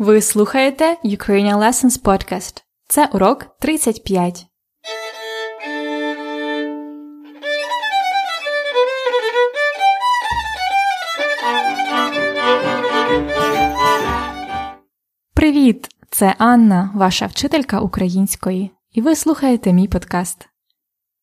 Ви слухаєте Ukrainian Lessons Podcast. Це урок 35. Привіт! Це Анна, ваша вчителька української, і ви слухаєте мій подкаст.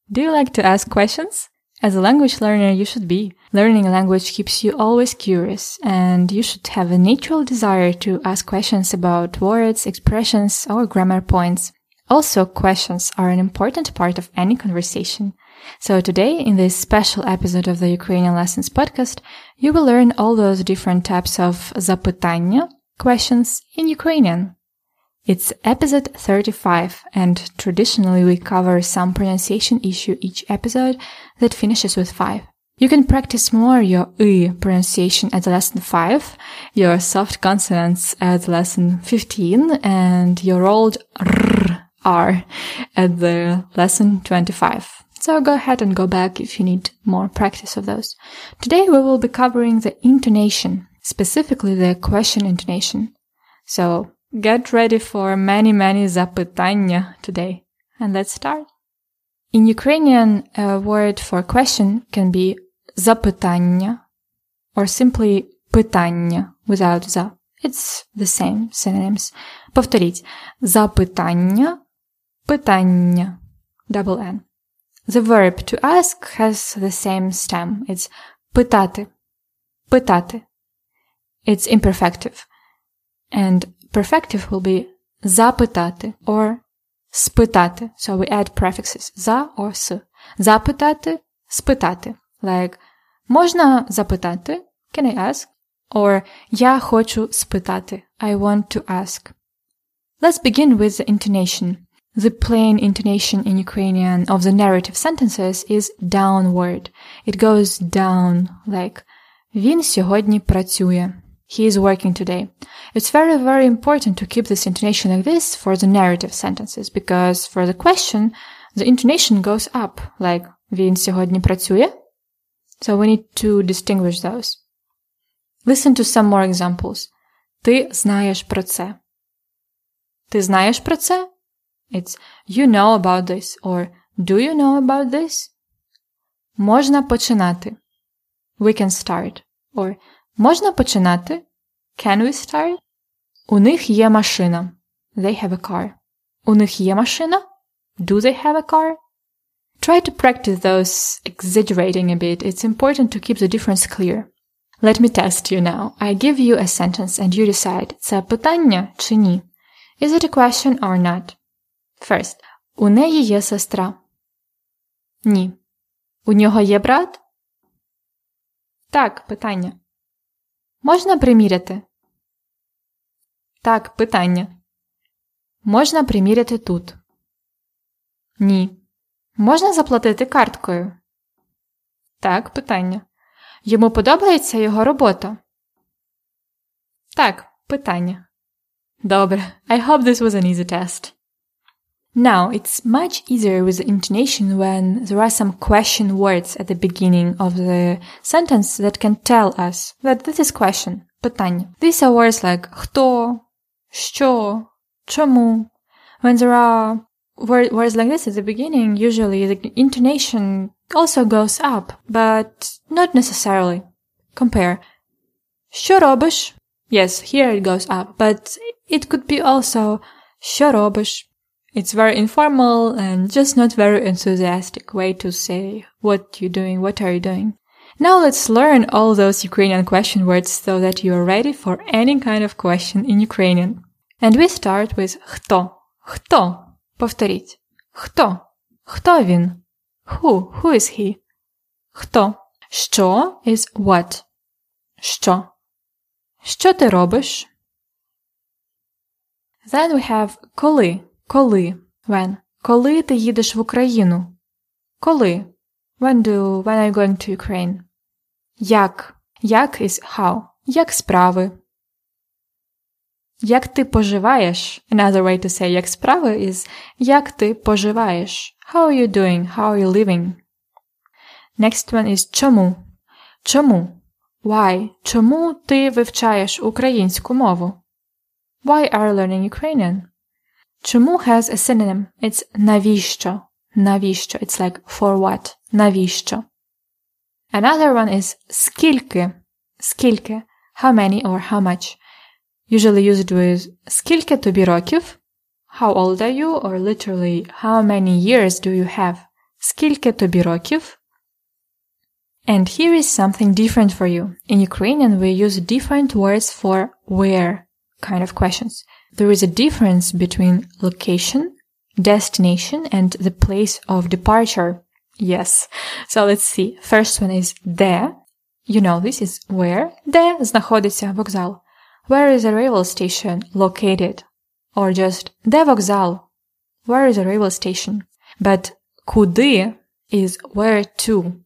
Do you like to ask questions? As a language learner, you should be. Learning a language keeps you always curious, and you should have a natural desire to ask questions about words, expressions, or grammar points. Also, questions are an important part of any conversation. So today, in this special episode of the Ukrainian Lessons podcast, you will learn all those different types of запитання, questions in Ukrainian. It's episode 35, and traditionally we cover some pronunciation issue each episode that finishes with 5. You can practice more your I pronunciation at lesson 5, your soft consonants at lesson 15, and your old R, R at the lesson 25. So go ahead and go back if you need more practice of those. Today we will be covering the intonation, specifically the question intonation. So get ready for many, many запитання today. And let's start. In Ukrainian, a word for question can be запитання or simply питання without за. It's the same synonyms. Повторіть. Запитання, питання, double N. The verb to ask has the same stem. It's питати, питати. It's imperfective. And perfective will be запитати or спитати. So we add prefixes за or с. Запитати, спитати. Like, можна запитати? Can I ask? Or я хочу спитати. I want to ask. Let's begin with the intonation. The plain intonation in Ukrainian of the narrative sentences is downward. It goes down like Він сьогодні працює. He is working today. It's very, very important to keep this intonation like this for the narrative sentences because for the question, the intonation goes up like Він сьогодні працює. So we need to distinguish those. Listen to some more examples. Ти знаєш про це. Ти знаєш про це? It's you know about this or do you know about this? Можна починати. We can start. Or можна починати? Can we start? У них є машина. They have a car. У них є машина? Do they have a car? Try to practice those exaggerating a bit. It's important to keep the difference clear. Let me test you now. I give you a sentence and you decide, це питання чи ні? Is it a question or not? First, у неї є сестра. Ні. У нього є брат? Так, питання. Можна приміряти? Так, питання. Можна приміряти тут? Ні. Можна заплатити карткою? Так, питання. Йому подобається його робота? Так, питання. Добре. I hope this was an easy test. Now, it's much easier with the intonation when there are some question words at the beginning of the sentence that can tell us that this is question, питання. These are words like хто, що, чому. When there are words like this at the beginning, usually the intonation also goes up, but not necessarily. Compare. Що робиш? Yes, here it goes up, but it could be also що робиш? It's very informal and just not very enthusiastic way to say what you're doing, what are you doing. Now let's learn all those Ukrainian question words so that you are ready for any kind of question in Ukrainian. And we start with хто. Хто. Повторіть. Хто. Хто він? Who? Who is he? Хто. Що is what? Що. Що ти робиш? Then we have коли. Коли? When? Коли ти їдеш в Україну? Коли? When do when are you going to Ukraine? Як? Як is how? Як справи? Як ти поживаєш? Another way to say як справи is як ти поживаєш? How are you doing? How are you living? Next one is чому? Чому? Why? Чому ти вивчаєш українську мову? Why are you learning Ukrainian? Чому has a synonym? It's навіщо. Навіщо. It's like for what? Навіщо. Another one is скільки. Скільки. How many or how much. Usually used with скільки тобі років? How old are you? Or literally, how many years do you have? Скільки тобі років? And here is something different for you. In Ukrainian, we use different words for where kind of questions. There is a difference between location, destination, and the place of departure. Yes. So let's see. First one is де. You know this is where. Де знаходиться вокзал. Where is a railway station located? Or just де вокзал? Where is a railway station? But куди is where to.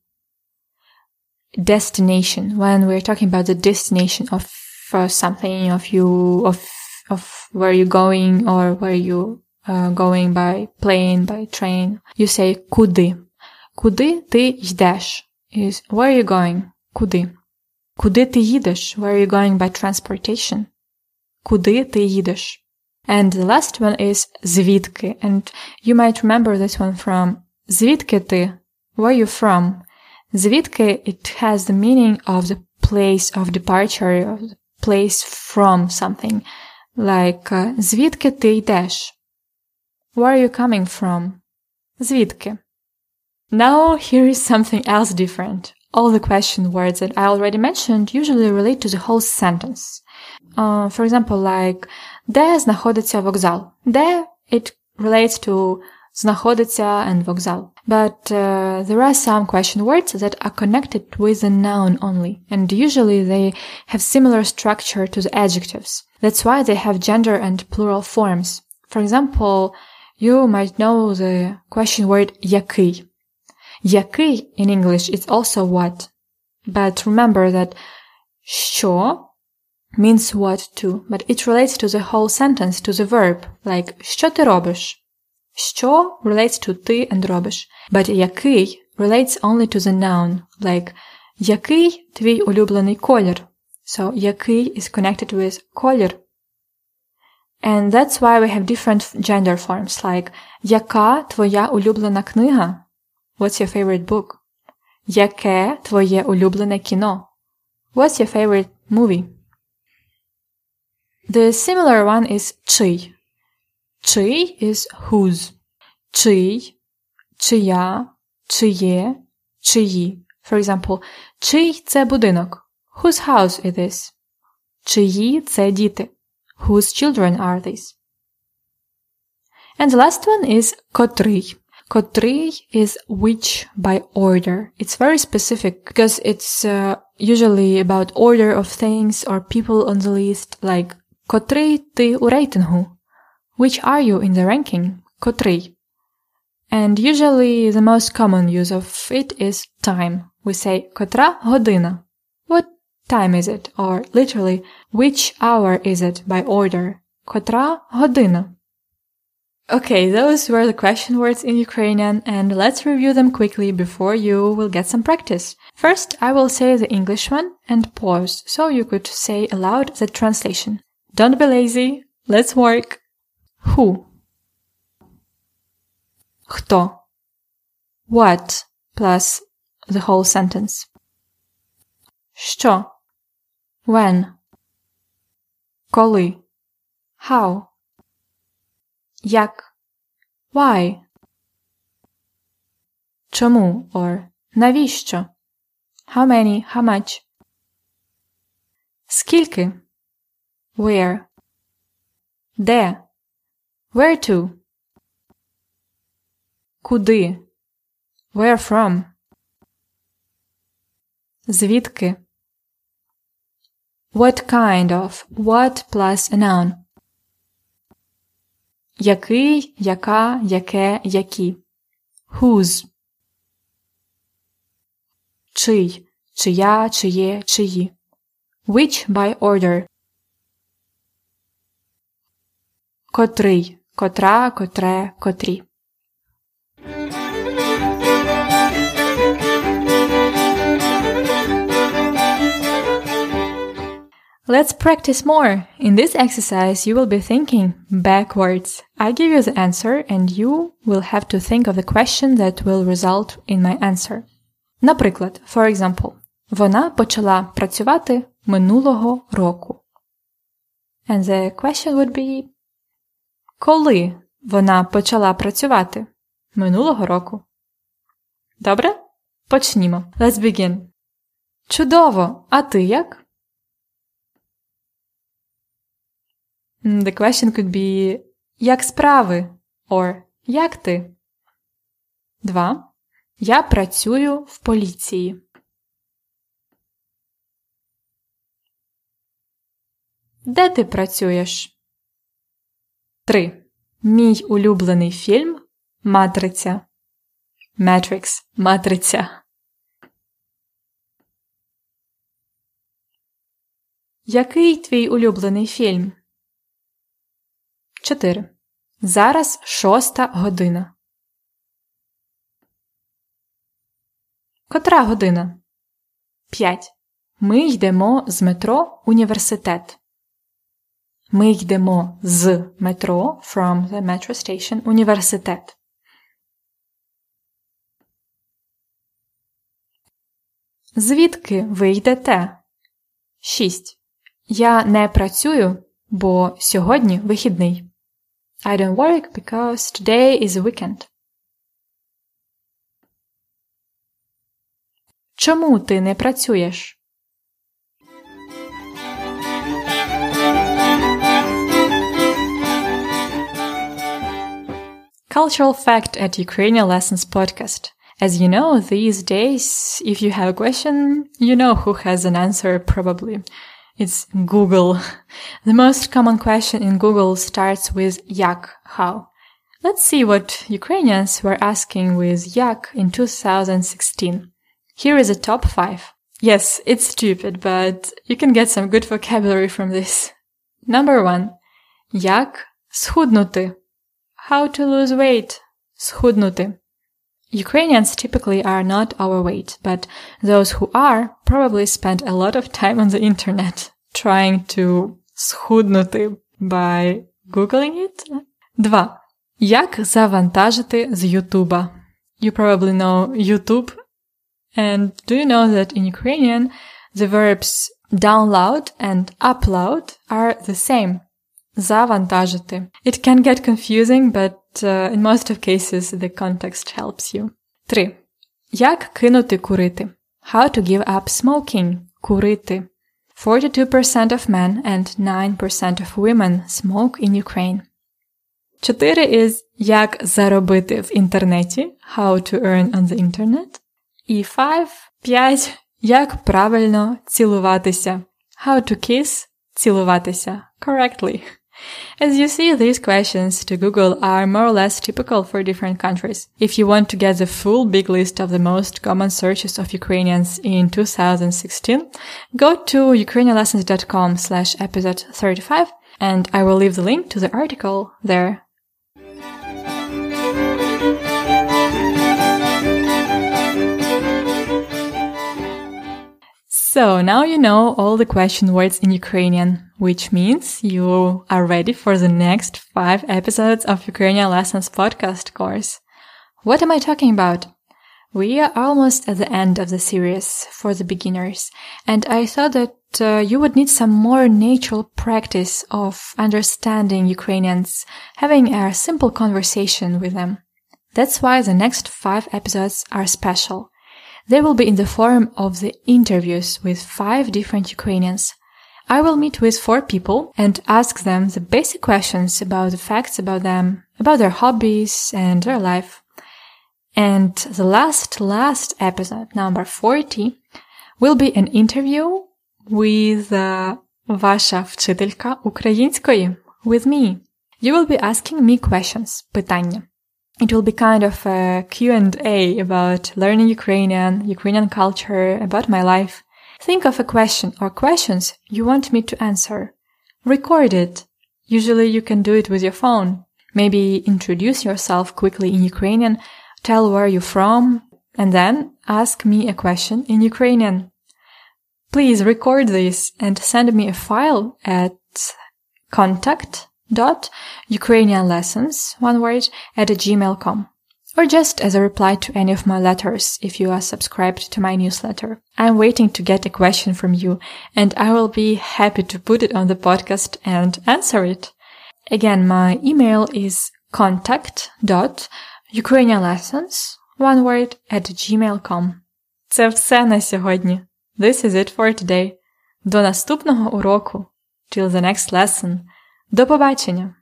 Destination. When we're talking about the destination of uh, something, of you, of, of where you're going or where you uh, going by plane, by train, you say куди. Куди ти йдеш? Is where are you going? Куди? Куди ти їдеш? Where are you going by transportation? Куди ти їдеш? And the last one is звідки. And you might remember this one from звідки ти? Where are you from? Звідки it has the meaning of the place of departure, of the place from something. Like, uh, звідки ти йдеш? Where are you coming from? Звідки? Now here is something else different. All the question words that I already mentioned usually relate to the whole sentence. Uh, for example, like, де знаходиться вокзал? Де it relates to знаходиться and вокзал. But uh, there are some question words that are connected with a noun only, and usually they have similar structure to the adjectives. That's why they have gender and plural forms. For example, you might know the question word який. Який in English is also what. But remember that що means what too, but it relates to the whole sentence, to the verb, like що ти робиш? Що relates to ти and робиш. But який relates only to the noun, like який твій улюблений колір? So який is connected with колір. And that's why we have different gender forms, like яка твоя улюблена книга? What's your favorite book? Яке твоє улюблене кіно? What's your favorite movie? The similar one is чий. Чий is whose. Чий, чия, чиє, чиї. For example, чий це будинок? Whose house is this? Чиї це діти? Whose children are these? And the last one is котрий. Котрий is which by order. It's very specific because it's uh, usually about order of things or people on the list, like котрий ти у рейтингу? Which are you in the ranking? Котрий. And usually the most common use of it is time. We say котра година. What time is it? Or literally, which hour is it by order? Котра година. Okay, those were the question words in Ukrainian and let's review them quickly before you will get some practice. First, I will say the English one and pause so you could say aloud the translation. Don't be lazy. Let's work. Who? Хто? What plus the whole sentence. Що? When? Коли? How? Як? Why? Чому or навіщо? How many? How much? Скільки? Where? Де? Where to? Куди? Where from? Звідки? What kind of? What plus a noun? Який, яка, яке, які. Whose? Чий, чия, чиє, чиї. Which by order. Котрий, котра, котре, котрі. Let's practice more. In this exercise, you will be thinking backwards. I give you the answer and you will have to think of the question that will result in my answer. Наприклад, for example, вона почала працювати минулого року. And the question would be Коли вона почала працювати? Минулого року. Добре? Почнімо. Let's begin. Чудово! А ти як? The question could be Як справи? Or Як ти? 2. Я працюю в поліції. Де ти працюєш? 3. Мій улюблений фільм Матриця. Matrix. Матриця. Який твій улюблений фільм? 4. Зараз шоста година. Котра година? 5. Ми йдемо з метро університет. Ми йдемо з метро from the metro station університет. Звідки ви йдете? 6. Я не працюю, бо сьогодні вихідний. I don't work because today is a weekend. Чому ти не працюєш? Cultural fact at Ukrainian Lessons podcast. As you know, these days, if you have a question, you know who has an answer probably. It's Google. The most common question in Google starts with yak, how. Let's see what Ukrainians were asking with yak in 2016. Here is a top five. Yes, it's stupid, but you can get some good vocabulary from this. Number one. Yak схуднути. How to lose weight. Схуднути. Ukrainians typically are not overweight, but those who are probably spend a lot of time on the internet trying to схуднути by googling it. 2. Як завантажити з Ютуба? You probably know YouTube. And do you know that in Ukrainian the verbs download and upload are the same? Завантажити. It can get confusing, but uh, in most of cases the context helps you. 3. Як кинути курити? How to give up smoking. Курити. 42% of men and 9% of women smoke in Ukraine. 4 is як заробити в інтернеті. How to earn on the internet. І 5. 5. Як правильно цілуватися. How to kiss. Цілуватися. Correctly. As you see, these questions to Google are more or less typical for different countries. If you want to get the full big list of the most common searches of Ukrainians in 2016, go to ukrainianlessons.com slash episode 35 and I will leave the link to the article there. So now you know all the question words in Ukrainian, which means you are ready for the next five episodes of Ukrainian Lessons podcast course. What am I talking about? We are almost at the end of the series for the beginners, and I thought that uh, you would need some more natural practice of understanding Ukrainians, having a simple conversation with them. That's why the next five episodes are special. They will be in the form of the interviews with five different Ukrainians. I will meet with four people and ask them the basic questions about the facts about them, about their hobbies and their life. And the last, last episode, number 40, will be an interview with uh, ваша вчителька української, with me. You will be asking me questions, питання. It will be kind of a Q&A about learning Ukrainian, Ukrainian culture, about my life. Think of a question or questions you want me to answer. Record it. Usually you can do it with your phone. Maybe introduce yourself quickly in Ukrainian, tell where you're from, and then ask me a question in Ukrainian. Please record this and send me a file at contact.ukrainianlessons, one word, at gmail.com Or just as a reply to any of my letters if you are subscribed to my newsletter. I'm waiting to get a question from you and I will be happy to put it on the podcast and answer it. Again, my email is contact.ukrainianlessons, one word, at gmail.com. Це все на сьогодні. This is it for today. До наступного уроку. Till the next lesson. До побачення!